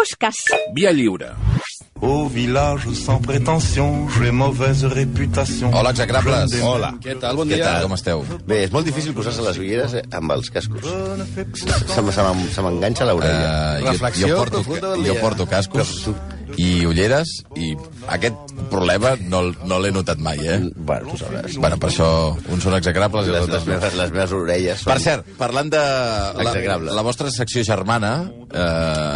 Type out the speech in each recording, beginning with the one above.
Pushkas. Via lliure. Au village sans prétention, j'ai mauvaise réputation. Hola, execrables. Ne Hola. Què tal? Bon Què dia. tal? Com esteu? Bé, és molt difícil posar-se les ulleres eh, amb els cascos. Se, me- se se m'enganxa l'orella. Uh, jo, Reflexió jo, porto, profunda del jo dia. porto cascos i ulleres i aquest problema no, l- no l'he notat mai, eh? bueno, tu sabràs. Bueno, per això uns són execrables i Les, els les, altres no. meves, les meves orelles són... Per cert, parlant de la, la vostra secció germana... Eh,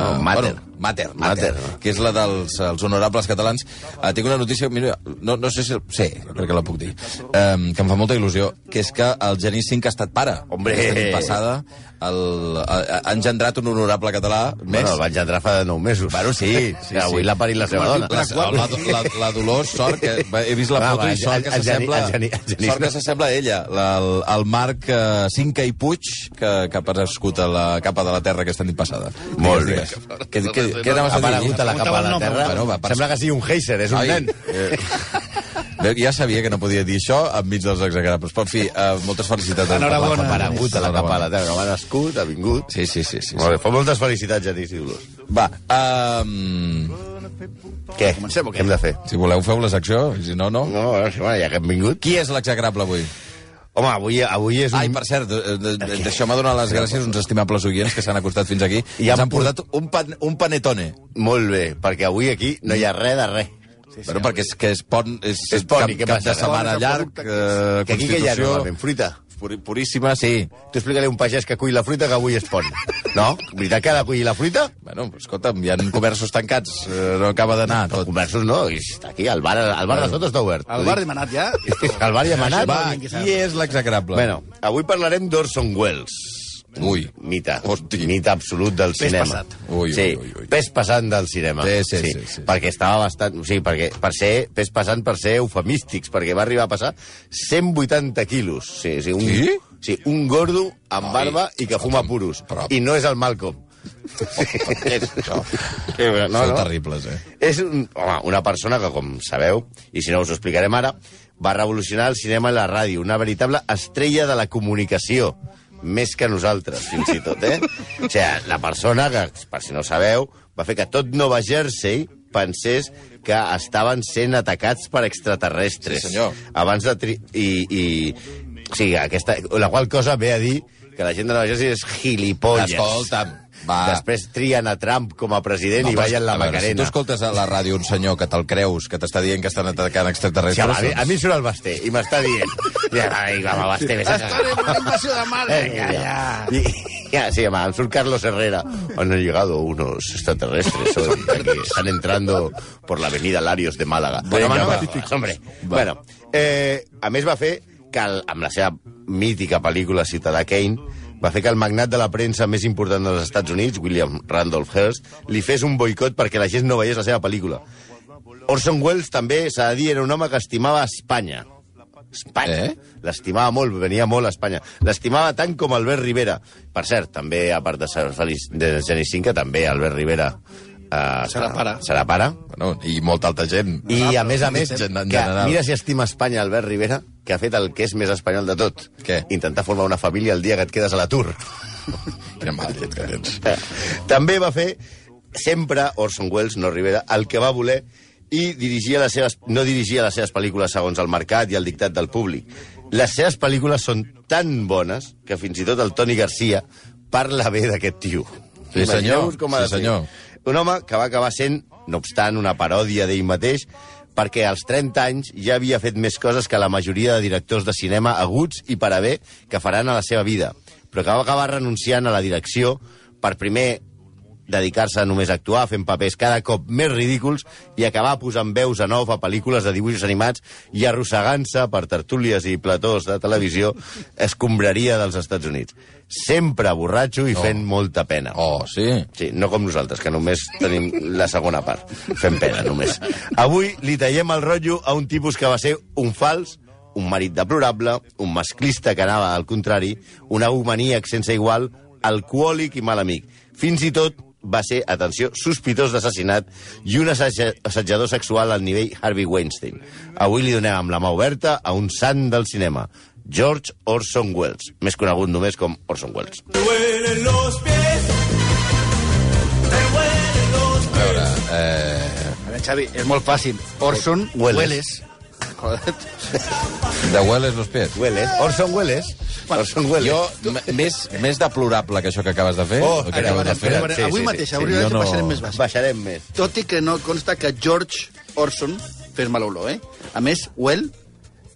No, Mater. Bueno, mater, mater, Mater, que és la dels els honorables catalans. Eh, tinc una notícia, mira, no, no sé si... Sí, crec que la puc dir. Eh, que em fa molta il·lusió, que és que el Genís Cinc ha estat pare. Hombre! Aquesta passada el, ha, ha engendrat un honorable català més. Bueno, el vaig entrar fa 9 mesos. Bueno, sí, sí, Avui sí. l'ha parit la seva dona. La, la, la, la Dolors, sort que... He vist la Va, foto va, i sort que s'assembla... Sort que s'assembla a ella, la, el, el Marc eh, Cinca i Puig, que, que ha aparegut a la capa de la Terra aquesta nit passada. Molt bé. Digues, digues. Què, què, què Ha anaves a dir? aparegut a la capa de la terra. Bueno, va, per- Sembla que sigui un geyser, és un Ai, nen. eh, ja sabia que no podia dir això enmig dels exagrables. Però, en fi, eh, moltes felicitats. Enhorabona. Ha aparegut a la capa de la terra. No ha nascut, ha vingut. Sí, sí, sí. sí, Molt sí. bé, fa moltes felicitats, Genís i Dolors. Va, um, Què? Comencem o què? Què hem de fer? si voleu feu la secció, si no, no. No, bueno, ja que hem vingut... Qui és l'exagrable avui? Home, avui, avui és un... Ai, per cert, eh, de- de- deixeu-me donar les gràcies a uns estimables oients que s'han acostat fins aquí i ens han portat un, pan, un panetone. Molt bé, perquè avui aquí no hi ha res de res. Sí, sí, bueno, perquè és que és pont, és, És pont, cap, cap de setmana llarg, eh, Que aquí que hi ha normalment? Fruita? Puri, puríssima, sí. Tu explica-li a un pagès que cull la fruita que avui és pont. No? Veritat que ha de collir la fruita? Bueno, escolta'm, hi ha comerços tancats, eh, no acaba d'anar tot. Conversos no, i està aquí, el bar, el bar de sota està obert. El bar de Manat ja? El bar ja ha anat. Va, qui és l'execrable? Bueno, avui parlarem d'Orson Welles. Ui. Mita. Hosti. Mita absolut del Pes cinema. passat. Ui, ui, sí, ui, ui. pes passant del cinema. Sí, sí, sí, sí. Perquè estava bastant... O sigui, perquè per ser, pes passant per ser eufemístics, perquè va arribar a passar 180 quilos. Sí, sí, un, Sí? Sí, un gordo amb Ai, barba i que fuma puros. però- I no és el Malcolm. És? No, Sou no. terribles, eh? És un, home, una persona que, com sabeu, i si no us ho explicarem ara, va revolucionar el cinema i la ràdio, una veritable estrella de la comunicació, més que nosaltres, fins i tot, eh? O sigui, la persona que, per si no sabeu, va fer que tot Nova Jersey pensés que estaven sent atacats per extraterrestres. Sí, senyor. Abans de... Tri I, i, o sigui, aquesta, la qual cosa ve a dir que la gent de Nova Jersey és gilipolles. Escolta'm, va. Després trien a Trump com a president i però, ballen la a veure, Si Macarena. tu escoltes a la ràdio un senyor que te'l creus, que t'està dient que estan atacant Sí, extraterrestres... home, a, mi, a mi surt el Basté i m'està dient... Ja, ai, va, va, Basté, vés a cagar. en la invasió de Marte. Ja, ja. I, ja, sí, home, em surt Carlos Herrera. Han llegado unos extraterrestres hoy. Aquí están entrando por la avenida Larios de Málaga. Bueno, Venga, va, va, va. hombre. Va. Bueno, eh, a més va fer que, el, amb la seva mítica pel·lícula Ciutadà Kane, va fer que el magnat de la premsa més important dels Estats Units, William Randolph Hearst, li fes un boicot perquè la gent no veiés la seva pel·lícula. Orson Welles també, s'ha de dir, era un home que estimava Espanya. Espanya. Eh? L'estimava molt, venia molt a Espanya. L'estimava tant com Albert Rivera. Per cert, també, a part de ser feliç de Genís Cinca, també Albert Rivera eh, Serà pare. Serà pare. Bueno, I molta altra gent. I, a més a més, que mira si estima Espanya Albert Rivera, que ha fet el que és més espanyol de tot. Què? Intentar formar una família el dia que et quedes a l'atur. Quina mala llet que tens. També va fer sempre Orson Welles, no Rivera, el que va voler i dirigia les seves, no dirigia les seves pel·lícules segons el mercat i el dictat del públic. Les seves pel·lícules són tan bones que fins i tot el Toni Garcia parla bé d'aquest tio. Sí, senyor. Com ha Sí, ser. Un home que va acabar sent, no obstant, una paròdia d'ell mateix, perquè als 30 anys ja havia fet més coses que la majoria de directors de cinema aguts i per a bé que faran a la seva vida, però que va acabar renunciant a la direcció per primer dedicar-se només a actuar, fent papers cada cop més ridículs i acabar posant veus a nou a pel·lícules de dibuixos animats i arrossegant-se per tertúlies i platós de televisió escombraria dels Estats Units. Sempre borratxo i fent molta pena. Oh, sí? Sí, no com nosaltres, que només tenim la segona part. Fem pena, només. Avui li tallem el rotllo a un tipus que va ser un fals, un marit deplorable, un masclista que anava al contrari, un agomaníac sense igual, alcohòlic i mal amic. Fins i tot va ser, atenció, sospitós d'assassinat i un assetjador sexual al nivell Harvey Weinstein. Avui li donem amb la mà oberta a un sant del cinema, George Orson Welles, més conegut només com Orson Welles. los pies, te duelen los Xavi, és molt fàcil. Orson Welles. Welles. Joder. De Welles los pies. Welles. Orson Welles. Orson Welles. Jo, més, més deplorable que això que acabes de fer, Oh, que ara, acabes de ara, fer, espera, sí, avui sí, mateix, sí, avui sí, mateix no- baixarem més baix. Baixarem més. Tot i que no consta que George Orson fes mal olor, eh? A més, Well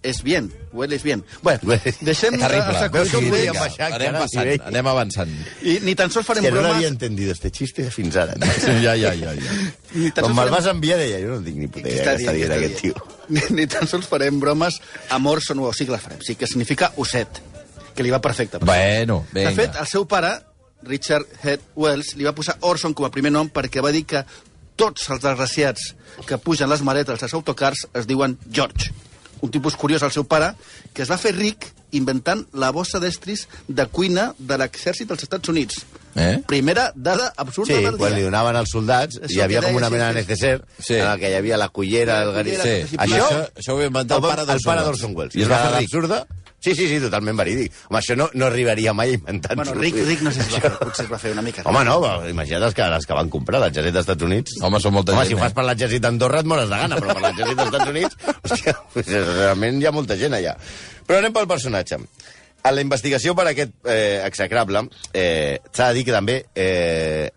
és bien. És bien. Bueno, deixem els acudits grecs baixar anem, passant, nivell. anem avançant. i ni tan sols farem Que no bromes... l'havia entendido este xiste fins ara. No? Ja, ja, ja. ja. Quan me'l vas enviar deia, jo no tinc ni puta idea que està dient, aquest tio. Ni, ni tan sols farem bromes amb Orson Welles. Sí que les farem. Sí que significa osset, que li va perfecte. Bueno, vinga. De fet, el seu pare, Richard Head Wells, li va posar Orson com a primer nom perquè va dir que tots els desgraciats que pugen les maletes als autocars es diuen George. Un tipus curiós, el seu pare, que es va fer ric inventant la bossa d'estris de cuina de l'exèrcit dels Estats Units. Eh? Primera dada absurda Sí, del quan li dia. donaven als soldats, Això hi havia com una mena de neceser, Sí. en el que hi havia la cullera, el La garí... Sí, sí, Això, això, ho va inventar el el pare d'Orson Welles. I es va fer absurda? Sí, sí, sí, totalment verídic. Home, això no, no arribaria mai a inventar Bueno, ric, ric no sé si es va fer, potser es va fer una mica. Home, no, però imagina't els que, els que van comprar l'exèrcit dels Estats Units. Home, són molta Home, gent, si ho fas eh? per l'exèrcit d'Andorra et mores de gana, però per l'exèrcit dels Estats Units, hòstia, pues, realment hi ha molta gent allà. Però anem pel personatge. A la investigació per aquest eh, execrable, eh, s'ha de dir que també eh,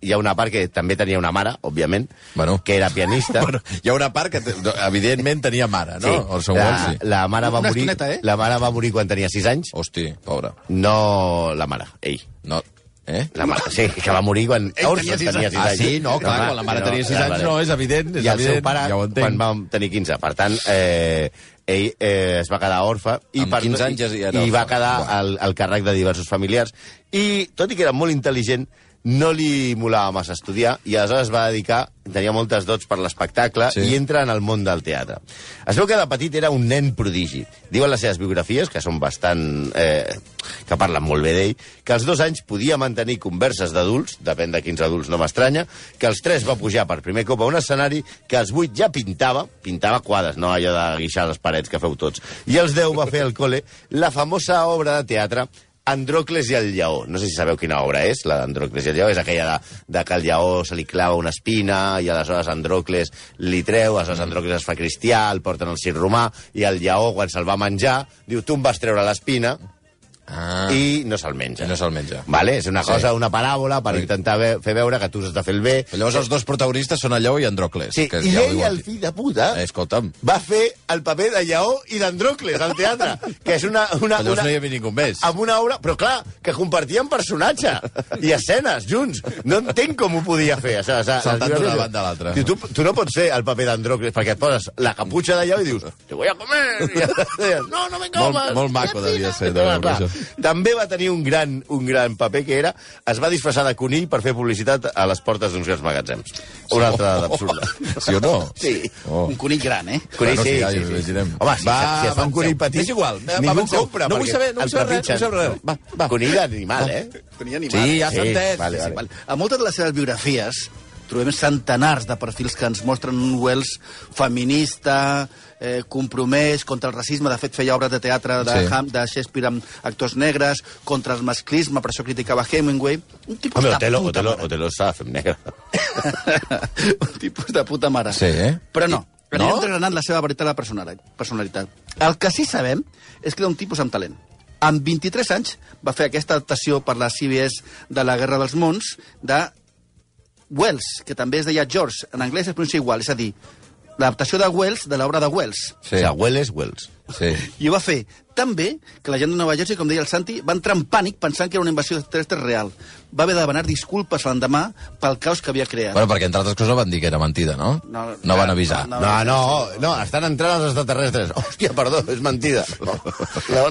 hi ha una part que també tenia una mare, òbviament, Bueno. que era pianista. Bueno, hi ha una part que, evidentment, tenia mare, no? Orson la, Welles, sí. la mare va Una morir, estoneta, eh? la mare va morir quan tenia 6 anys. Hosti, pobre. No la mare, ell. No, eh? La mare, sí, que va morir quan Ell Orson tenia sis tenia anys. 6 Ah, sí? No, clar, quan la mare tenia sis clar, anys vale. no, és evident, és I el seu evident, pare, ja quan va tenir 15. Per tant, eh, ell eh, es va quedar orfe i, Amb 15 anys ja era i va quedar al, al càrrec de diversos familiars. I, tot i que era molt intel·ligent, no li molava massa estudiar i aleshores es va dedicar, tenia moltes dots per l'espectacle Sí. i entra en el món del teatre. Es veu que de petit era un nen prodigi. Diuen les seves biografies, que són bastant... Eh, que parlen molt bé d'ell, que als dos anys podia mantenir converses d'adults, depèn de quins adults, no m'estranya, que als tres va pujar per primer cop a un escenari, que als vuit ja pintava, pintava quadres, no allò de guixar les parets que feu tots, i als deu va fer al col·le la famosa obra de teatre Androcles i el lleó. No sé si sabeu quina obra és, la d'Androcles i el lleó. És aquella de, de que el lleó se li clava una espina i aleshores Androcles li treu, aleshores Androcles es fa cristià, el porten al circ romà, i el lleó, quan se'l va menjar, diu, tu em vas treure l'espina, Ah, i no se'l menja. I no se'l menja. Vale? És una Sí. cosa, una paràbola per Sí. intentar ve fer veure que tu has de fer el bé. Però llavors els dos protagonistes són Lleó i Androcles. Sí, que i ja ell, el fill de puta, Eh, escolta'm, va fer el paper de Lleó i d'Androcles al teatre, que és una... una, una no hi havia ningú més. Amb una obra... Però clar, que compartien personatge i escenes junts. No entenc com ho podia fer. O sigui, o sigui, Saltant d'una banda a l'altra. Tu, tu no pots fer el paper d'Androcles perquè et poses la caputxa de Lleó i dius te voy a comer. I no, no me Molt- comas. molt maco devia ser, de veure clar. això. També va tenir un gran, un gran paper que era es va disfressar de conill per fer publicitat a les portes d'uns grans magatzems. Una altra dada absurda. Sí o no? Sí. Oh. Un conill gran, eh? Conill, Bueno, sí, sí, ja sí, sí. Home, si, Va, si es fa un conill petit, És igual, va, ningú avanceu. compra. No vull saber- no vull saber res, no vull saber res. Va, va. Conill d'animal, eh? Conill animal. Sí, ja Sí, s'ha entès. vale, Sí, sí. vale. A moltes de les seves biografies trobem centenars de perfils que ens mostren un Wells feminista, eh, compromès contra el racisme. De fet, feia obres de teatre de, Sí. sí. de Shakespeare amb actors negres, contra el masclisme, per això criticava Hemingway. Un tipus Home, de Otelo, puta Otelo, mare. Otelo s'ha de fer negre. un tipus de puta mare. Sí, eh? Però no, anirem No? desgranant la seva veritable personali- personalitat. El que sí sabem és que era un tipus amb talent. Amb 23 anys va fer aquesta adaptació per la CBS de la Guerra dels Mons de Wells, que també es deia George. En anglès es pronuncia igual, és a dir, l'adaptació de Wells de l'obra de Wells. Sí, O sigui, Wells, Wells. sí. I ho va fer tan bé que la gent de Nova Jersey, com deia el Santi, va entrar en pànic pensant que era una invasió d'extraterrestres real. Va haver de demanar disculpes l'endemà pel caos que havia creat. Bueno, perquè entre altres coses van dir que era mentida, no? No, no van avisar. no, No, no, no, estan entrant els extraterrestres. Hòstia, perdó, és mentida. No,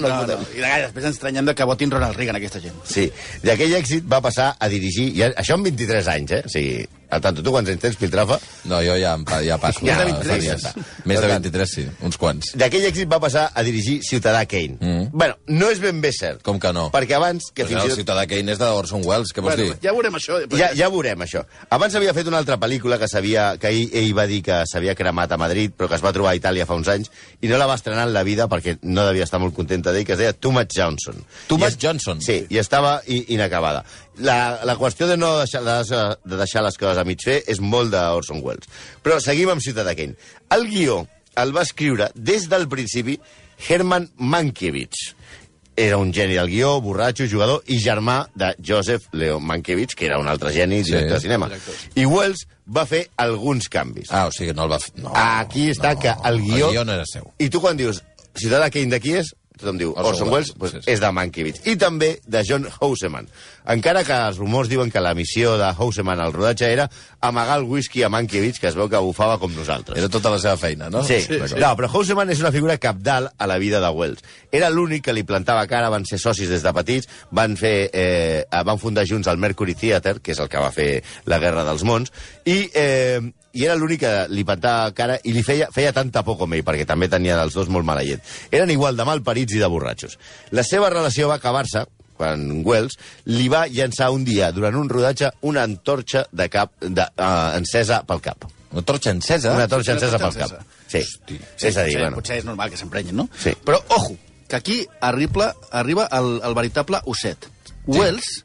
no, no, no, no, no. I de- després ens estranyem de que votin Ronald Reagan, aquesta gent. Sí, d'aquell èxit va passar a dirigir, i això amb 23 anys, eh? O sigui, al tanto, tu quants anys tens, Piltrafa? No, jo ja, ja passo. Més de ja, 23. ja. Més de 23, sí, uns quants. D'aquell èxit va passar a dirigir Ciutadà Kane. Mm. Bueno, no és ben bé cert. Com que no? Perquè abans... Que Que fins el i tot... ciutadà Kane és d'Orson Welles, què vols Bueno, dir? ja veurem això. Ja, ja veurem, això. Abans havia fet una altra pel·lícula que sabia que ell, ell va dir que s'havia cremat a Madrid, però que es va trobar a Itàlia fa uns anys, i no la va estrenar en la vida perquè no devia estar molt contenta d'ell, que es deia Too Much Johnson. Too Much Johnson? Sí, i estava i, inacabada. La, la qüestió de no deixar, de, de deixar les coses a mig fer és molt d'Orson Welles. Però seguim amb Ciutadà Kane. El guió el va escriure des del principi Herman Mankiewicz. Era un geni del guió, borratxo, jugador i germà de Joseph Leo Mankiewicz, que era un altre geni Sí. director de cinema. I Wells va fer alguns canvis. Ah, o sigui, no el va... No, Aquí està no, que el guió... El guió no era seu. I tu quan dius Ciutadà Kane de qui és? Tothom diu Orson Orson, Welles, pues, sí, sí. és de Mankiewicz. I també de John Houseman. Encara que els rumors diuen que la missió de Houseman al rodatge era amagar el whisky a Mankiewicz, que es veu que bufava com nosaltres. Era tota la seva feina, no? Sí, D'acord. no, però Houseman és una figura capdal a la vida de Wells. Era l'únic que li plantava cara, van ser socis des de petits, van, fer, eh, van fundar junts el Mercury Theatre, que és el que va fer la Guerra dels Mons, i, eh, i era l'únic que li plantava cara i li feia, feia tanta por com ell, perquè també tenia els dos molt mala llet. Eren igual de malparits i de borratxos. La seva relació va acabar-se quan Wells li va llançar un dia, durant un rodatge, una antorxa de cap de, uh, encesa pel cap. Una torxa encesa? Una torxa encesa pel cap. Sí. Hosti. és a dir, potser, bueno... potser és normal que s'emprenyin, no? Sí. Però, ojo, que aquí arriba, arriba el, el veritable osset. Wells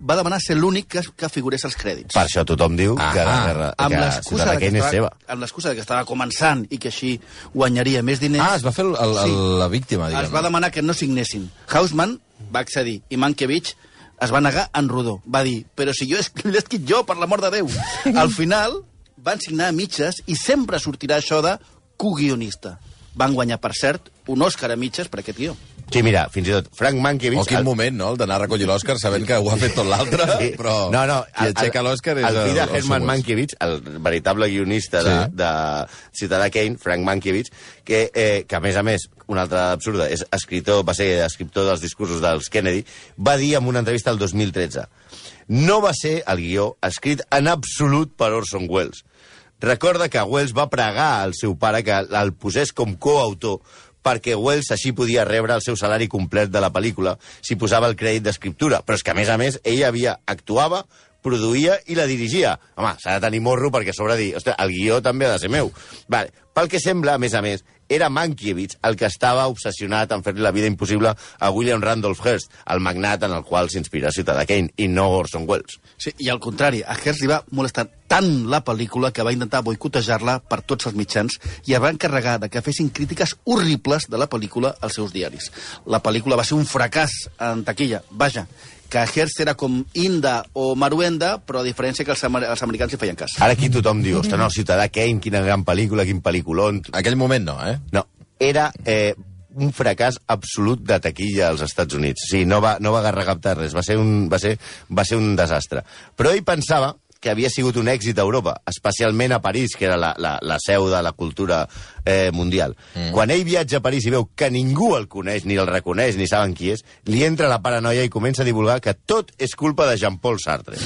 va demanar ser l'únic que, que figurés als crèdits. Per això tothom diu Ah, que la guerra amb que Ciutadà de, Kane és seva. amb l'excusa de que estava començant i que així guanyaria més diners. Ah, es va fer el, el, Sí. la víctima, diguem. Es va demanar que no signessin. Hausman va accedir i Mankiewicz es va negar en rodó. Va dir, però si jo he- l'he escrit jo, per l'amor de Déu. Al final van signar a mitges i sempre sortirà això de co-guionista. Van guanyar, per cert, un Òscar a mitges per aquest guió. Sí, mira, fins i tot Frank Oh, Mankiewicz... quin el- moment, no?, el d'anar a recollir l'Òscar sabent que ho ha fet tot l'altre, Sí. però no, no, qui aixeca l'Òscar és el fill de Herman Welles. Mankiewicz, el veritable guionista de, Sí. de Ciutadà Kane, Frank Mankiewicz, que, eh, que a més a més, una altra absurda, és escriptor, va ser escriptor dels discursos dels Kennedy, va dir en una entrevista el 2013 no va ser el guió escrit en absolut per Orson Welles. Recorda que Wells va pregar al seu pare que el posés com coautor perquè Wells així podia rebre el seu salari complet de la pel·lícula si posava el crèdit d'escriptura. Però és que, a més a més, ell havia actuava, produïa i la dirigia. Home, s'ha de tenir morro perquè a sobre dir, ostres, el guió també ha de ser meu. Vale. Pel que sembla, a més a més, era Mankiewicz el que estava obsessionat en fer-li la vida impossible a William Randolph Hearst, el magnat en el qual s'inspira Ciutadà Kane, i no Orson Welles. Sí, I al contrari, a Hearst li va molestar tant la pel·lícula que va intentar boicotejar-la per tots els mitjans i es va encarregar de que fessin crítiques horribles de la pel·lícula als seus diaris. La pel·lícula va ser un fracàs en taquilla. Vaja, que Hearst era com Inda o Maruenda, però a diferència que els, amer els americans li feien cas. Ara aquí tothom diu, ostres, no, Ciutadà Kane, quina gran pel·lícula, quin pel·lículon... Aquell moment no, eh? No, era eh, un fracàs absolut de taquilla als Estats Units. Sí, no va, no va recaptar res, va ser, un, va, ser, va ser un desastre. Però ell pensava que havia sigut un èxit a Europa, especialment a París, que era la, la, la seu de la cultura eh, mundial. Mm. Quan ell viatja a París i veu que ningú el coneix, ni el reconeix, ni saben qui és, li entra la paranoia i comença a divulgar que tot és culpa de Jean-Paul Sartre.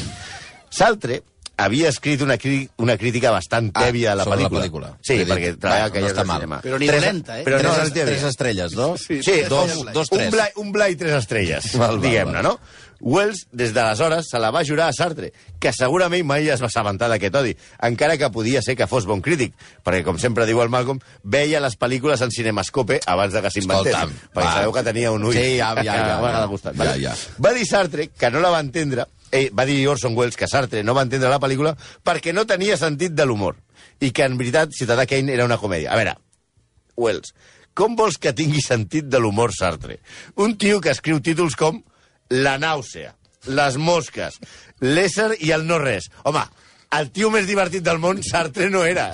Sartre havia escrit una, crí una crítica bastant Ah, tèbia a la sobre la pel·lícula. pel·lícula. Sí, dir, perquè treballa que no ja està mal. cinema. Però ni Tres- dolenta, eh? Però no, tres, no, no, tres estrelles, no? Sí, Sí, dos, dos, un tres. Blai, un Blai tres estrelles, diguem-ne, val. no? Wells, des d'aleshores, se la va jurar a Sartre, que segurament mai es va assabentar d'aquest odi, encara que podia ser que fos bon crític, perquè, com sempre diu el Malcolm, veia les pel·lícules en cinemascope abans de que s'inventés, Escolta'm, perquè va. sabeu que tenia un ull Sí, ja, ja, ja, ja. Ja, vale? ja. Va dir Sartre que no la va entendre, eh, va dir Orson Welles que Sartre no va entendre la pel·lícula perquè no tenia sentit de l'humor, i que, en veritat, Ciutadà Kane era una comèdia. A veure, Wells, com vols que tingui sentit de l'humor Sartre? Un tio que escriu títols com La nàusea, Les mosques, L'ésser i el no res. Home, el tio més divertit del món, Sartre no era.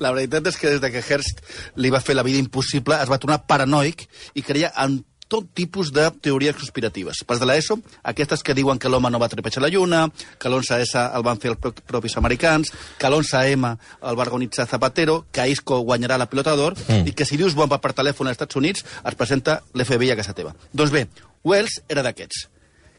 La veritat és que des de que Hearst li va fer la vida impossible es va tornar paranoic i creia en tot tipus de teories conspiratives. Pas de l'ESO, aquestes que diuen que l'home no va trepejar la lluna, que l'11S el van fer els pro- propis americans, que l'11M el va organitzar Zapatero, que Isco guanyarà la pilota d'or, mm. i que si dius bomba per telèfon als Estats Units es presenta l'FBI a casa teva. Doncs bé, Wells era d'aquests.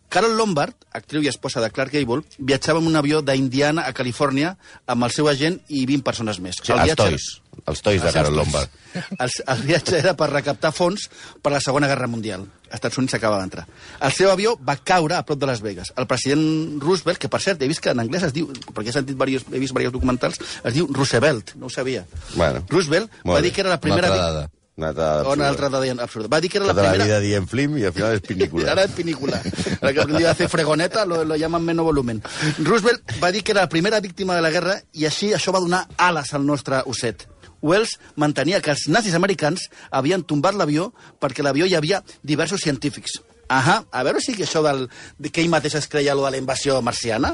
Carol Lombard, actriu i esposa de Clark Gable, viatjava en un avió d'Indiana a Califòrnia amb el seu agent i 20 persones més. Sí, els viatge- tois. Els tois de Carol Lombard. El, el viatge era per recaptar fons per la Segona Guerra Mundial. Els Estats Units acaba d'entrar. El seu avió va caure a prop de Las Vegas. El president Roosevelt, que per cert, he vist que en anglès es diu, perquè he, sentit varios, he vist diversos documentals, es diu Roosevelt, no ho sabia. Bueno, Roosevelt va dir que era la Una primera... altra dada. Una altra O una absurda. altra dada absurda. Va dir que era la Tota la primera... vida dient flim i al final és pinícula. Ahora es pinícula. Ahora que aprendí a hacer fregoneta lo, lo llaman menos volumen. Roosevelt va dir que era la primera víctima de la guerra i així això va donar ales al nostre osset. Wells mantenia que els nazis americans havien tombat l'avió perquè l'avió hi havia diversos científics. Ahà, a veure si això del, de que ell mateix es creia lo de la invasió marciana.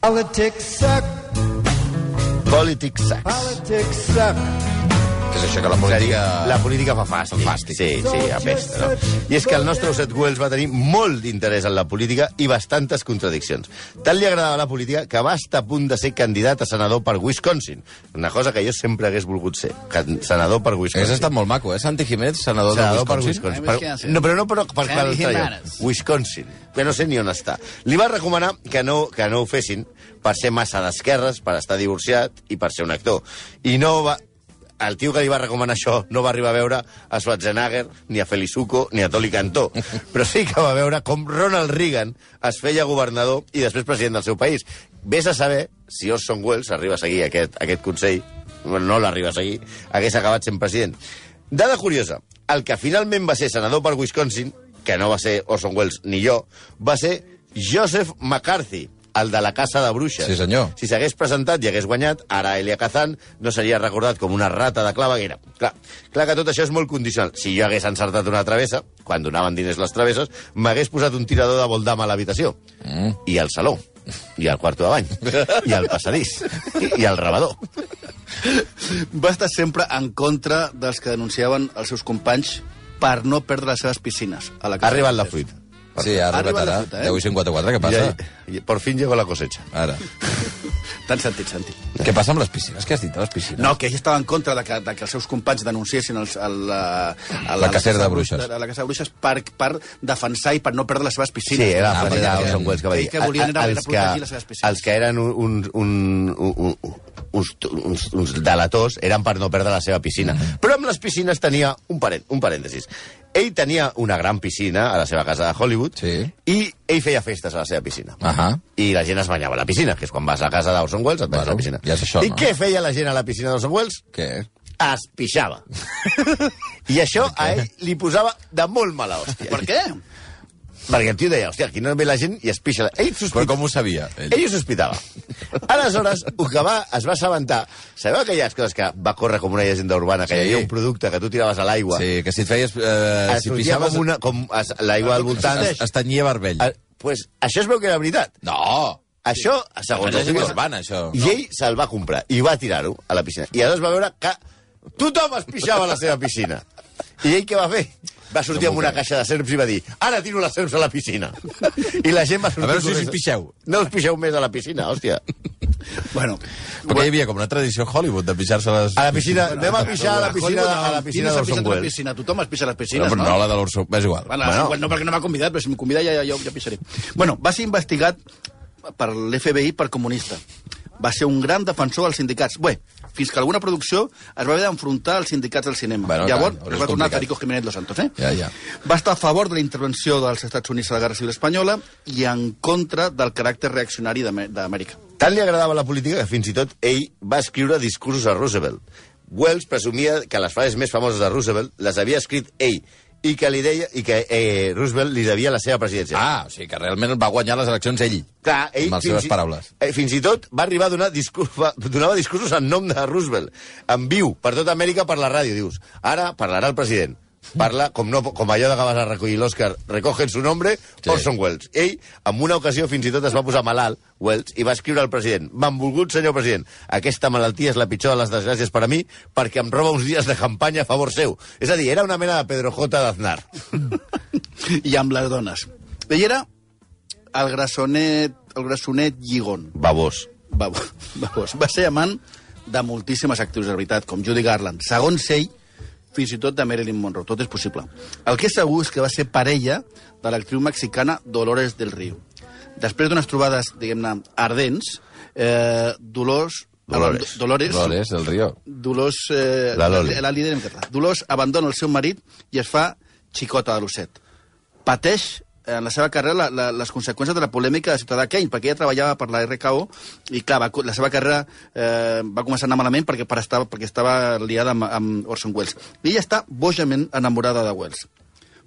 Politics suck. Politics sucks. Politics suck. És això, que la política... la política fa fàstic. Fàstic. Sí, sí, apesta. No? I és que el nostre Osset Wells va tenir molt d'interès en la política i bastantes contradiccions. Tant li agradava la política que va estar a punt de ser candidat a senador per Wisconsin. Una cosa que jo sempre hagués volgut ser. Senador per Wisconsin. Hagués estat molt maco, eh? Santi Jiménez, senador, senador de per Wisconsin. Wisconsin. Imagina't. Per, no, però no per, per lloc. Wisconsin. Que no sé ni on està. Li va recomanar que no, que no ho fessin per ser massa d'esquerres, per estar divorciat i per ser un actor. I no va... El tio que li va recomanar això no va arribar a veure a Schwarzenegger, ni a Felizuco, ni a Toli Cantó. Però sí que va veure com Ronald Reagan es feia governador i després president del seu país. Ves a saber si Orson Welles arriba a seguir aquest, aquest consell, no l'arriba a seguir, hagués acabat sent president. Dada curiosa, el que finalment va ser senador per Wisconsin, que no va ser Orson Welles ni jo, va ser Joseph McCarthy, el de la Casa de Bruixes. Sí, senyor. Si s'hagués presentat i hagués guanyat, ara Elia Kazan no seria recordat com una rata de claveguera. Clar, clar que tot això és molt condicional. Si jo hagués encertat una travessa, quan donaven diners les travesses, m'hagués posat un tirador de voldam a l'habitació. Mm. I al saló. I al quarto de bany. I al passadís. I, i al rebedor. Va estar sempre en contra dels que denunciaven els seus companys per no perdre les seves piscines. A la Ha casa arribat de la fruita. Sí, ha arribat la ara. fruita, eh? 10 i 54, què passa? Ja, ja, por fin llegó la cosecha. Ara. T'han sentit, sentit. Què passa amb les piscines? Què has dit de les piscines? No, que ell estava en contra de que, de que els seus companys denunciessin els, el, a, a La cacera de bruixes. A la casa de bruixes per, per defensar i per no perdre les seves Sí, piscines. era la Ah, frase perquè- d'Orson Welles que va dir. que volien era- "A- era els protegir les seves piscines." Els que eren un, un, un, un, un, uns, uns, uns delators eren per no perdre la seva piscina. Mm-hmm. Però amb les piscines tenia un, parent, un parèntesis. Ell tenia una gran piscina a la seva casa de Hollywood Sí. i ell feia festes a la seva piscina. Ahà. I la gent es banyava a la piscina, que és quan vas a casa d'Orson Welles et banyes Bueno, a la piscina. ja és això, I no? què feia la gent a la piscina d'Orson Welles? Què? Es pixava. I això a ell li posava de molt mala hòstia. Per què? Perquè el tio deia, hòstia, aquí no ve la gent i es pixa. Ell Però sospitava. com ho sabia? Ell? Ell ho sospitava. Aleshores, el que va, es va assabentar... Sabeu aquelles coses que va córrer com una llegenda urbana, que Sí. hi havia un producte que tu tiraves a l'aigua, Sí, que si et feies... Eh, es si pixaves... com, una, com l'aigua al voltant... Es, es tenyia vermell. Eh, pues, això es veu que era veritat. No! Això, segons Però els és dius, urbana, això. I ell se'l va comprar i va tirar-ho a la piscina. I llavors va veure que tothom es pixava a la seva piscina. I ell què va fer? Va sortir No amb una caixa de serps i va dir ara tiro les serps a la piscina. I la gent va sortir... A veure si us pixeu. No us pixeu més a la piscina, hòstia. Bueno, Perquè hi havia com una tradició a Hollywood de pixar-se les... A la piscina, anem a pixar a la piscina, a la no, piscina no d'Orson a Welles. piscina? Tothom es pixa a les No, piscines, però no? no la de l'Orso... És igual. Bueno, Bueno. bueno. no perquè no m'ha convidat, però si em convida ja, ja, jo, ja pixaré. Bueno, va ser investigat per l'FBI per comunista. Va ser un gran defensor dels sindicats. Bé, fins que alguna producció es va haver d'enfrontar als sindicats del cinema. Bueno, Llavors, clar, es va tornar complicat. Federico Jiménez Los Santos, eh? Ja, ja. Va estar a favor de la intervenció dels Estats Units a la Guerra Civil Espanyola i en contra del caràcter reaccionari d'Amè- d'Amèrica. Tant li agradava la política que fins i tot ell va escriure discursos a Roosevelt. Wells presumia que les frases més famoses de Roosevelt les havia escrit ell i que li deia i que eh, Roosevelt li devia la seva presidència. Ah, o sigui que realment va guanyar les eleccions ell. Clar, ell Amb les seves i- paraules. Eh, fins i tot va arribar a donar discurs, va, donava discursos en nom de Roosevelt, en viu, per tota Amèrica, per la ràdio. Dius, ara parlarà el president. Parla, com, no, com allò de que vas a recollir l'Òscar, recogen su nombre, Sí. Orson Welles. Ell, en una ocasió, fins i tot es va posar malalt, Welles, i va escriure al president, benvolgut senyor president, aquesta malaltia és la pitjor de les desgràcies per a mi, perquè em roba uns dies de campanya a favor seu. És a dir, era una mena de Pedro J. d'Aznar. I amb les dones. Ell era el grassonet, el grassonet lligon. Babós. Va, va ser amant de moltíssimes actrius, de veritat, com Judy Garland. Segons ell, fins i tot de Marilyn Monroe. Tot és possible. El que és segur és que va ser parella de l'actriu mexicana Dolores del Río. Després d'unes trobades, diguem-ne, ardents, eh, Dolors... Dolores. Dolores. Dolores del Río. Dolors... Eh, La Loli. La, la líder en català. Dolors abandona el seu marit i es fa xicota de l'osset. Pateix en la seva carrera la, la, les conseqüències de la polèmica de Ciutadà Kane, perquè ella treballava per la RKO i, clar, va, la seva carrera eh, va començar a anar malament perquè, per estava, perquè estava liada amb, amb Orson Welles. I ella està bojament enamorada de Welles.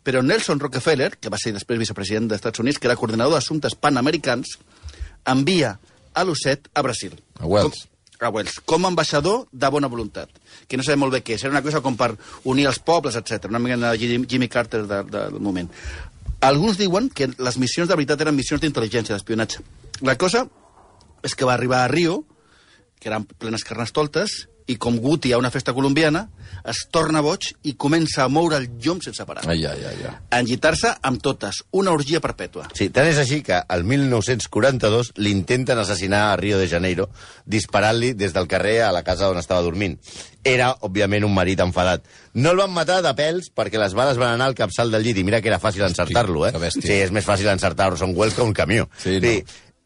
Però Nelson Rockefeller, que va ser després vicepresident dels Estats Units, que era coordinador d'assumptes panamericans, envia a l'Osset a Brasil. A Wells. Com, a Wells, com a ambaixador de bona voluntat, que no sabem molt bé què és. Era una cosa com per unir els pobles, etc. Una mica de Jimmy Jimmy Carter de, de, del moment. Alguns diuen que les missions de veritat eren missions d'intel·ligència, d'espionatge. La cosa és que va arribar a Rio, que eren plenes carnestoltes, i com Guti a una festa colombiana, es torna boig i comença a moure el llom sense parar. Ai, ai, ai, ai. A enllitar-se amb totes, una orgia perpètua. Sí, tant és així que el 1942 l'intenten assassinar a Rio de Janeiro disparant-li des del carrer a la casa on estava dormint. Era, òbviament, un marit enfadat. No el van matar de pèls perquè les bales van anar al capçal del llit i mira que era fàcil encertar-lo, eh? Sí, és més fàcil encertar Orson Welles que un camió. Sí, no.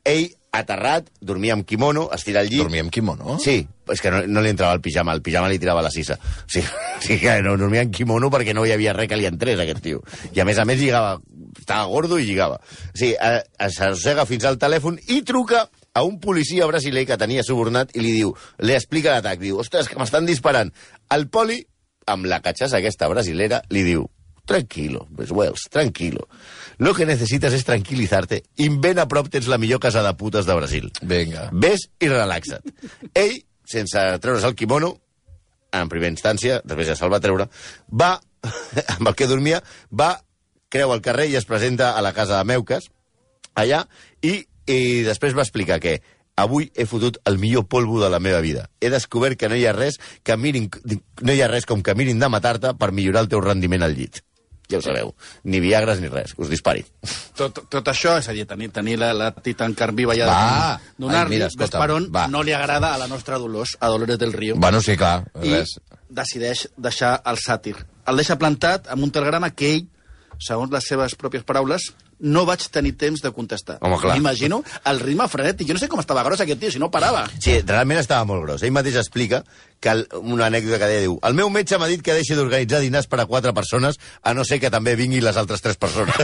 ell, aterrat, dormia amb kimono, estira el llit... Dormia amb kimono? Sí, és que no, no li entrava el pijama, el pijama li tirava la sisa. O sigui, o sigui que no dormia en kimono perquè no hi havia res que li entrés, aquest tio. I a més a més lligava, estava gordo i lligava. O sigui, eh, s'arrossega fins al telèfon i truca a un policia brasiler que tenia subornat i li diu, li explica l'atac, diu, ostres, que m'estan disparant. El poli, amb la catxassa aquesta brasilera, li diu, tranquilo, pues Wells, tranquilo. Lo que necesitas es tranquilizarte i ben a prop tens la millor casa de putes de Brasil. Vinga. Ves i relaxa't. Ell, sense treure's el kimono, en primera instància, després ja se'l va treure, va, amb el que dormia, va, creu al carrer i es presenta a la casa de Meuques, allà, i, i després va explicar que avui he fotut el millor polvo de la meva vida. He descobert que no hi ha res que mirin, no hi ha res com que mirin de matar-te per millorar el teu rendiment al llit. Ja ho sabeu. Ni viagres ni res, us dispari. Tot, tot això, és a dir, tenir, tenir la, la tita en carn viva ja donar-li, Ai, mira, ves escolta'm, per on va. no li agrada a la nostra Dolors, a Dolores del Río. Bueno, sí, clar, I res. decideix deixar el sàtir. El deixa plantat amb un telegrama que ell, segons les seves pròpies paraules, no vaig tenir temps de contestar. Home, clar. M'imagino el ritme frenètic. Jo no sé com estava gros aquest tio, si no parava. Sí, realment estava molt gros. Ell mateix explica que el, una anècdota que deia, diu, el meu metge m'ha dit que deixi d'organitzar dinars per a quatre persones, a no ser que també vinguin les altres tres persones.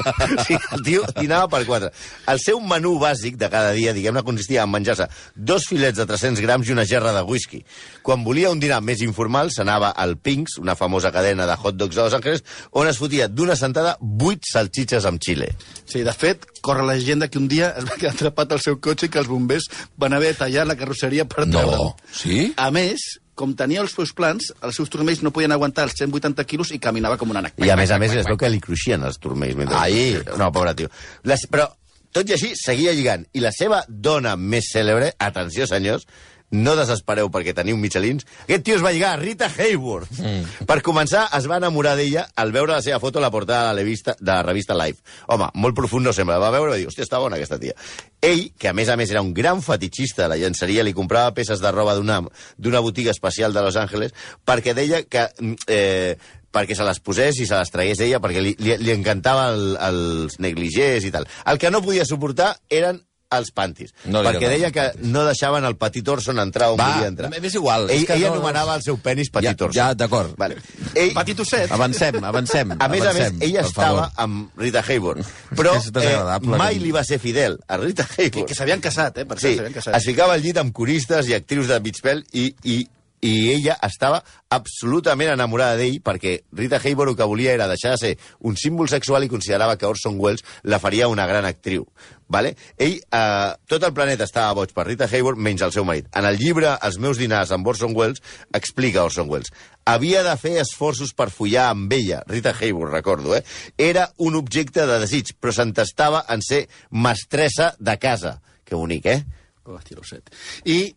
sí, el tio dinava per quatre. El seu menú bàsic de cada dia, diguem-ne, consistia en menjar-se dos filets de 300 grams i una gerra de whisky. Quan volia un dinar més informal, s'anava al Pink's, una famosa cadena de hot dogs de Los Angeles, on es fotia d'una sentada vuit salxitxes amb xile. Sí, de fet, corre la llegenda que un dia es va quedar atrapat al seu cotxe i que els bombers van haver de tallar la carrosseria per No, treure'l. sí? A més, com tenia els seus plans, els seus turmells no podien aguantar els 180 quilos i caminava com un ànec. I a més a més es veu que li cruixien els turmells. Mentre... Ai. No, pobre tio. Les, però, tot i així, seguia lligant. I la seva dona més cèlebre, atenció senyors, no desespereu perquè teniu Michelins, aquest tio es va lligar a Rita Hayworth. Mm. Per començar, es va enamorar d'ella al veure la seva foto a la portada de la, revista, de la revista Life. Home, molt profund no sembla. Va veure i va dir, hòstia, està bona aquesta tia. Ell, que a més a més era un gran fetichista de la llenceria, li comprava peces de roba d'una d'una botiga especial de Los Angeles perquè deia que... mm, Eh, perquè se les posés i se les tragués ella, perquè li, li, li encantava el, els negligés i tal. El que no podia suportar eren els pantis. No perquè deia que no deixaven el petit Orson entrar on Va, volia entrar. m'és igual, és Ell, que ell no- anomenava el seu penis petit Ja- Orson. ja, d'acord. Vale. Ell, Petit osset. Avancem, avancem. a més a més, avancem, ella per estava favor. amb Rita Hayworth, però És desagradable, mai li va ser fidel a Rita Que, Hayworth. que s'havien casat, eh? Per Sí, casat. es ficava al llit amb coristes i actrius de mig pèl i, i, i ella estava absolutament enamorada d'ell perquè Rita Hayworth el que volia era deixar de ser un símbol sexual i considerava que Orson Welles la faria una gran actriu. Vale? Ell, eh, tot el planeta estava boig per Rita Hayworth menys el seu marit. En el llibre Els meus dinars amb Orson Welles explica Orson Welles. Havia de fer esforços per follar amb ella, Rita Hayworth, recordo, eh? Era un objecte de desig, però s'entestava en ser mestressa de casa. Que bonic, eh? L'osset. I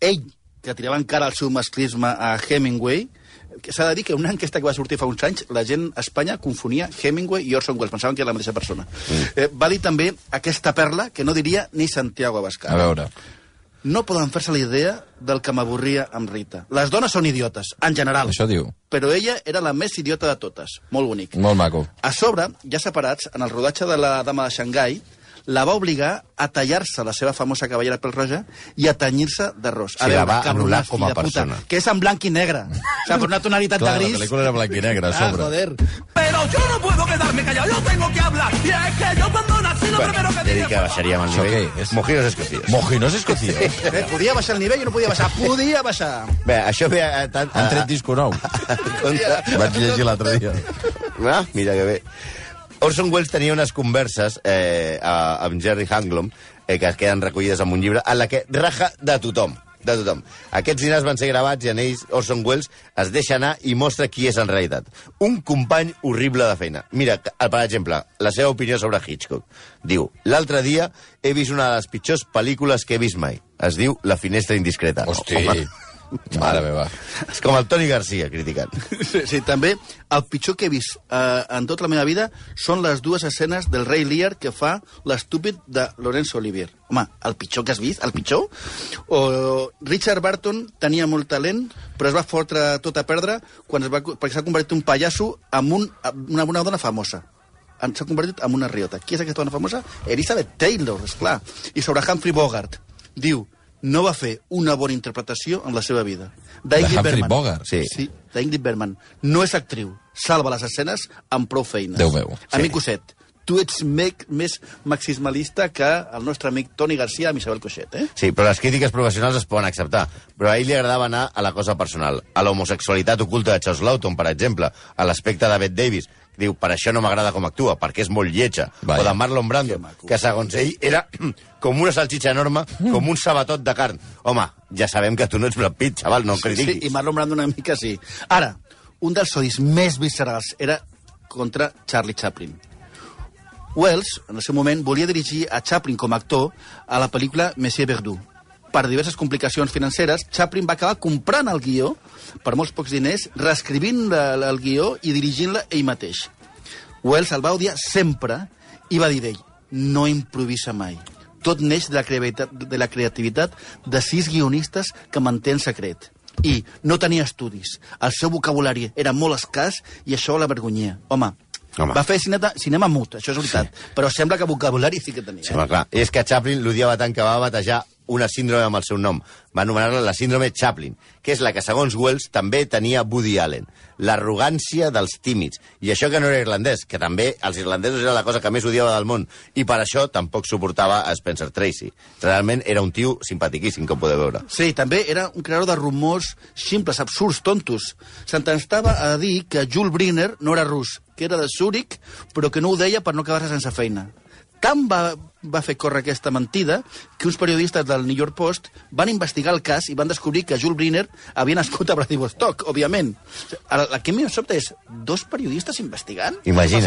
ell, que tirava encara el seu masclisme a Hemingway, que s'ha de dir que una enquesta que va sortir fa uns anys, la gent a Espanya confonia Hemingway i Orson Welles, pensaven que era la mateixa persona. Mm. Eh, va dir també aquesta perla que no diria ni Santiago Abascal. A veure. No poden fer-se la idea del que m'avorria amb Rita. Les dones són idiotes, en general. Això diu. Però ella era la més idiota de totes. Molt bonic. Molt maco. A sobre, ja separats, en el rodatge de la Dama de Xangai, la va obligar a tallar-se la seva famosa cavallera pel roja i a tenyir-se d'arròs. A Sí, la va anul·lar com a de puta, persona. Que és en blanc i negre. O sigui, per una tonalitat Clar, de la gris... pel·lícula era blanc i negre, a Ah, sobre. joder. Pero yo no puedo quedarme callado, yo tengo que hablar. Y es que yo cuando nací lo Bueno, primero que dije que baixaríem el Això nivell. què és? Mojinos escocidos. Mojinos escocidos. Eh, podia baixar el nivell o no podia baixar? Podia baixar. Bé, això ve a... a, a, Han tret disco nou. Vaig llegir l'altre dia. Ah, mira que bé. Orson Welles tenia unes converses eh, a- amb Jerry Hanglom, eh, que es queden recollides en un llibre, en la que raja de tothom de tothom. Aquests dinars van ser gravats i en ells Orson Welles es deixa anar i mostra qui és en realitat. Un company horrible de feina. Mira, que- per exemple, la seva opinió sobre Hitchcock. Diu, l'altre dia he vist una de les pitjors pel·lícules que he vist mai. Es diu La finestra indiscreta. Hosti, Home, mare meva. és com el Toni Garcia criticant. Sí, sí, també el pitjor que he vist eh, en tota la meva vida són les dues escenes del rei Lear que fa l'estúpid de Lorenzo Olivier. Home, el pitjor que has vist? El pitjor? O Richard Barton tenia molt talent, però es va fotre tot a perdre quan es va, perquè s'ha convertit un pallasso en un, una, una dona famosa s'ha convertit en una riota. Qui és aquesta dona famosa? Elizabeth Taylor, és clar. I sobre Humphrey Bogart, diu, no va fer una bona interpretació en la seva vida. De D'Ingrid Humphrey Bergman. Bogart? Sí. Sí, d'Ingrid Bergman. No és actriu. Salva les escenes amb prou feines. Déu meu. Amic Cosset, tu ets me més maximalista que el nostre amic Toni Garcia amb Isabel Coixet, eh? Sí, però les crítiques professionals es poden acceptar. Però a ell li agradava anar a la cosa personal. A l'homosexualitat oculta de Charles Lawton, per exemple, a l'aspecte de Bette Davis, diu, per això no m'agrada com actua, perquè és molt lletja. Vaja. O de Marlon Brando, que segons ell era com una salxitxa enorme, com un sabatot de carn. Home, ja sabem que tu no ets Brad Pitt, xaval, no em Sí, critiquis. i Marlon Brando una mica sí. Ara, un dels odis més viscerals era contra Charlie Chaplin. Wells, en el seu moment, volia dirigir a Chaplin com a actor a la pel·lícula Monsieur Verdoux. Per diverses complicacions financeres, Chaplin va acabar comprant el guió per molts pocs diners, reescrivint el guió i dirigint-la ell mateix. Wells el va odiar sempre i va dir d'ell, no improvisa mai. Tot neix de la, creativitat, de la creativitat de sis guionistes que manté en secret. I no tenia estudis. El seu vocabulari era molt escàs i això l'avergonyia. Home, Home. Va fer cinema, cinema mut, això és veritat. Sí. Però sembla que vocabulari sí que tenia. Sí, home, clar. És que Chaplin l'odiava tant que va batejar una síndrome amb el seu nom. Va anomenar-la la síndrome Chaplin, que és la que, segons Wells, també tenia Woody Allen. L'arrogància dels tímids. I això que no era irlandès, que també els irlandesos era la cosa que més odiava del món. I per això tampoc suportava a Spencer Tracy. Realment era un tio simpatiquíssim, com podeu veure. Sí, també era un creador de rumors simples, absurds, tontos. S'entestava a dir que Jules Briner no era rus, que era de Zúrich, però que no ho deia per no quedar-se sense feina. Tant va, va fer córrer aquesta mentida que uns periodistes del New York Post van investigar el cas i van descobrir que Jules Briner havia nascut a Vladivostok, òbviament. Ara, el que em sobta és dos periodistes investigant?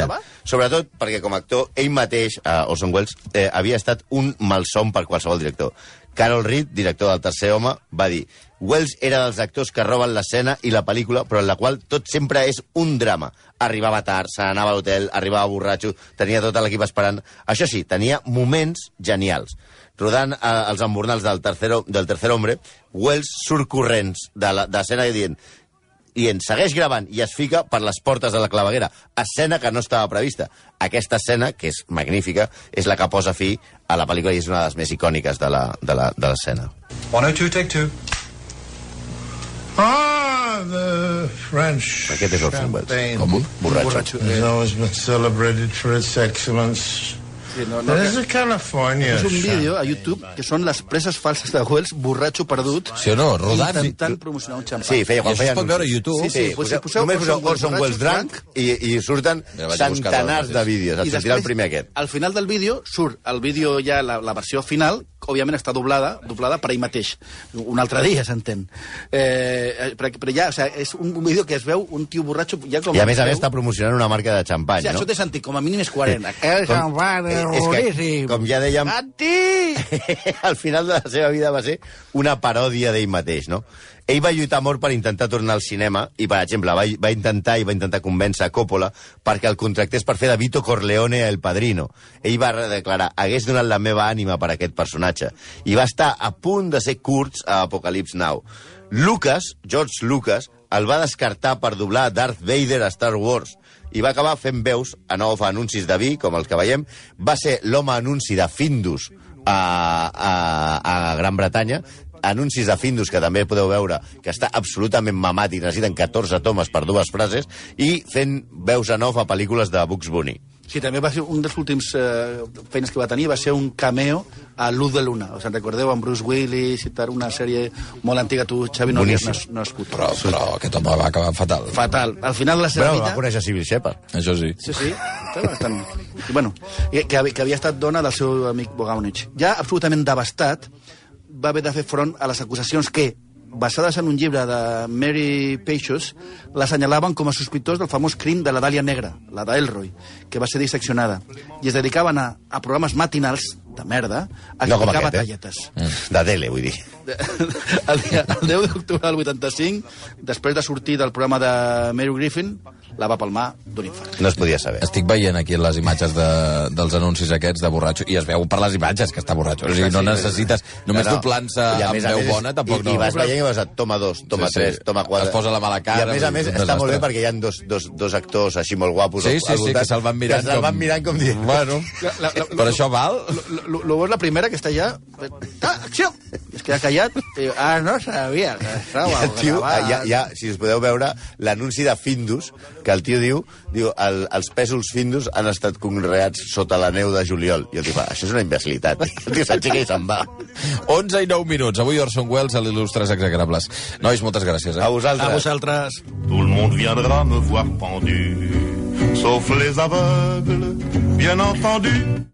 Passava? Sobretot perquè com a actor, ell mateix, eh, Orson Welles, eh, havia estat un malson per qualsevol director. Carol Reed, director del Tercer Home, va dir Wells era dels actors que roben l'escena i la pel·lícula, però en la qual tot sempre és un drama. Arribava tard, se n'anava a l'hotel, arribava borratxo, tenia tot l'equip esperant. Això sí, tenia moments genials. Rodant eh, els embornals del tercer, del tercer Hombre, Wells surt corrents de de dient i en segueix gravant i es fica per les portes de la claveguera, escena que no estava prevista. Aquesta escena, que és magnífica, és la que posa fi a la pel·lícula i és una de les més icòniques de l'escena. 102, take two. Ah, the French Aquest és Welles. champagne Com un borratxo. has always been celebrated for its excellence. Sí, no, no, There's que- a California. és un vídeo a. YouTube que són les preses falses de Wells, borratxo perdut, Sí o no? Rodant. intentant promocionar un xampany. Sí, feia, I quan això feien... es pot veure a YouTube? Sí, sí, Sí, poseu- poseu, només poseu Orson Welles Drunk i, i surten centenars de vídeos. Et sortirà el primer aquest. Al final del vídeo surt el vídeo ja, la, la versió final, òbviament està doblada, doblada per ell mateix. Un altre dia, s'entén. Eh, però, però ja, o sigui, és un, vídeo que es veu un tio borratxo, ja com... I a més a més està promocionant una marca de xampany, Sí, no? això té sentit, com a mínim és 40. El eh, és és que, boníssim. com ja dèiem, Santi! al final de la seva vida va ser una paròdia d'ell mateix, no? Ell va lluitar molt per intentar tornar al cinema i, per exemple, va, va intentar i va intentar convèncer Coppola perquè el contractés per fer de Vito Corleone El Padrino. Ell va declarar, hagués donat la meva ànima per aquest personatge. I va estar a punt de ser curts a Apocalypse Now. Lucas, George Lucas, el va descartar per doblar Darth Vader a Star Wars i va acabar fent veus a nou fa anuncis de vi, com els que veiem. Va ser l'home anunci de Findus a, a, a Gran Bretanya, anuncis de Findus, que també podeu veure, que està absolutament mamat i necessiten 14 tomes per dues frases, i fent veus en off a pel·lícules de Bugs Bunny. Sí, també va ser un dels últims eh, feines que va tenir, va ser un cameo a Luz de Luna. O sigui, recordeu, amb Bruce Willis i tal, una sèrie molt antiga. Tu, Xavi, no Boníssim. nas- nascut. Però, però aquest home va acabar fatal. Fatal. Al final la seva Però vida... va conèixer Civil Shepard. Això sí. Sí, sí. Bastant... I, bueno, que, que havia estat dona del seu amic Bogaunich. Ja absolutament devastat, va haver de fer front a les acusacions que, basades en un llibre de Mary Peixos, l'assenyalaven com a sospitós del famós crim de la Dàlia Negra, la d'Elroy, que va ser disseccionada. I es dedicaven a, a programes matinals de merda a No com aquest, batalletes. eh? De tele, vull dir. el, dia, el 10 d'octubre del 85, després de sortir del programa de Mary Griffin, la va palmar d'un infart. No es podia saber. Estic veient aquí les imatges de, dels anuncis aquests de borratxo i es veu per les imatges que està borratxo. O sigui, no necessites... Només No, no. doblant-se amb veu més, bona, tampoc i, no. I vas veient i vas a toma dos, toma Sí, sí. tres, toma quatre... Es posa la mala cara, I a més a més està molt bé desastre. perquè hi ha dos, dos, dos actors així molt guapos Sí, sí, al sí, que se'l van mirant que se'l com- van mirant com dient... Bueno, La- la- la- per això val? Lo, lo bo és la primera que està allà... Ah, acció! Es queda callat. I, ah, no sabia que estava el tio, ja, ja, si us podeu veure, l'anunci de Findus, que el tio diu, diu el, els pèsols Findus han estat conreats sota la neu de juliol. I el tio fa, això és una imbecilitat. El tio s'aixeca i se'n va. 11 i 9 minuts. Avui Orson Welles a l'il·lustres exagrables. Nois, moltes gràcies. Eh? A vosaltres. A vosaltres. Tout le monde viendra me voir pendu, sauf les aveugles, bien entendu.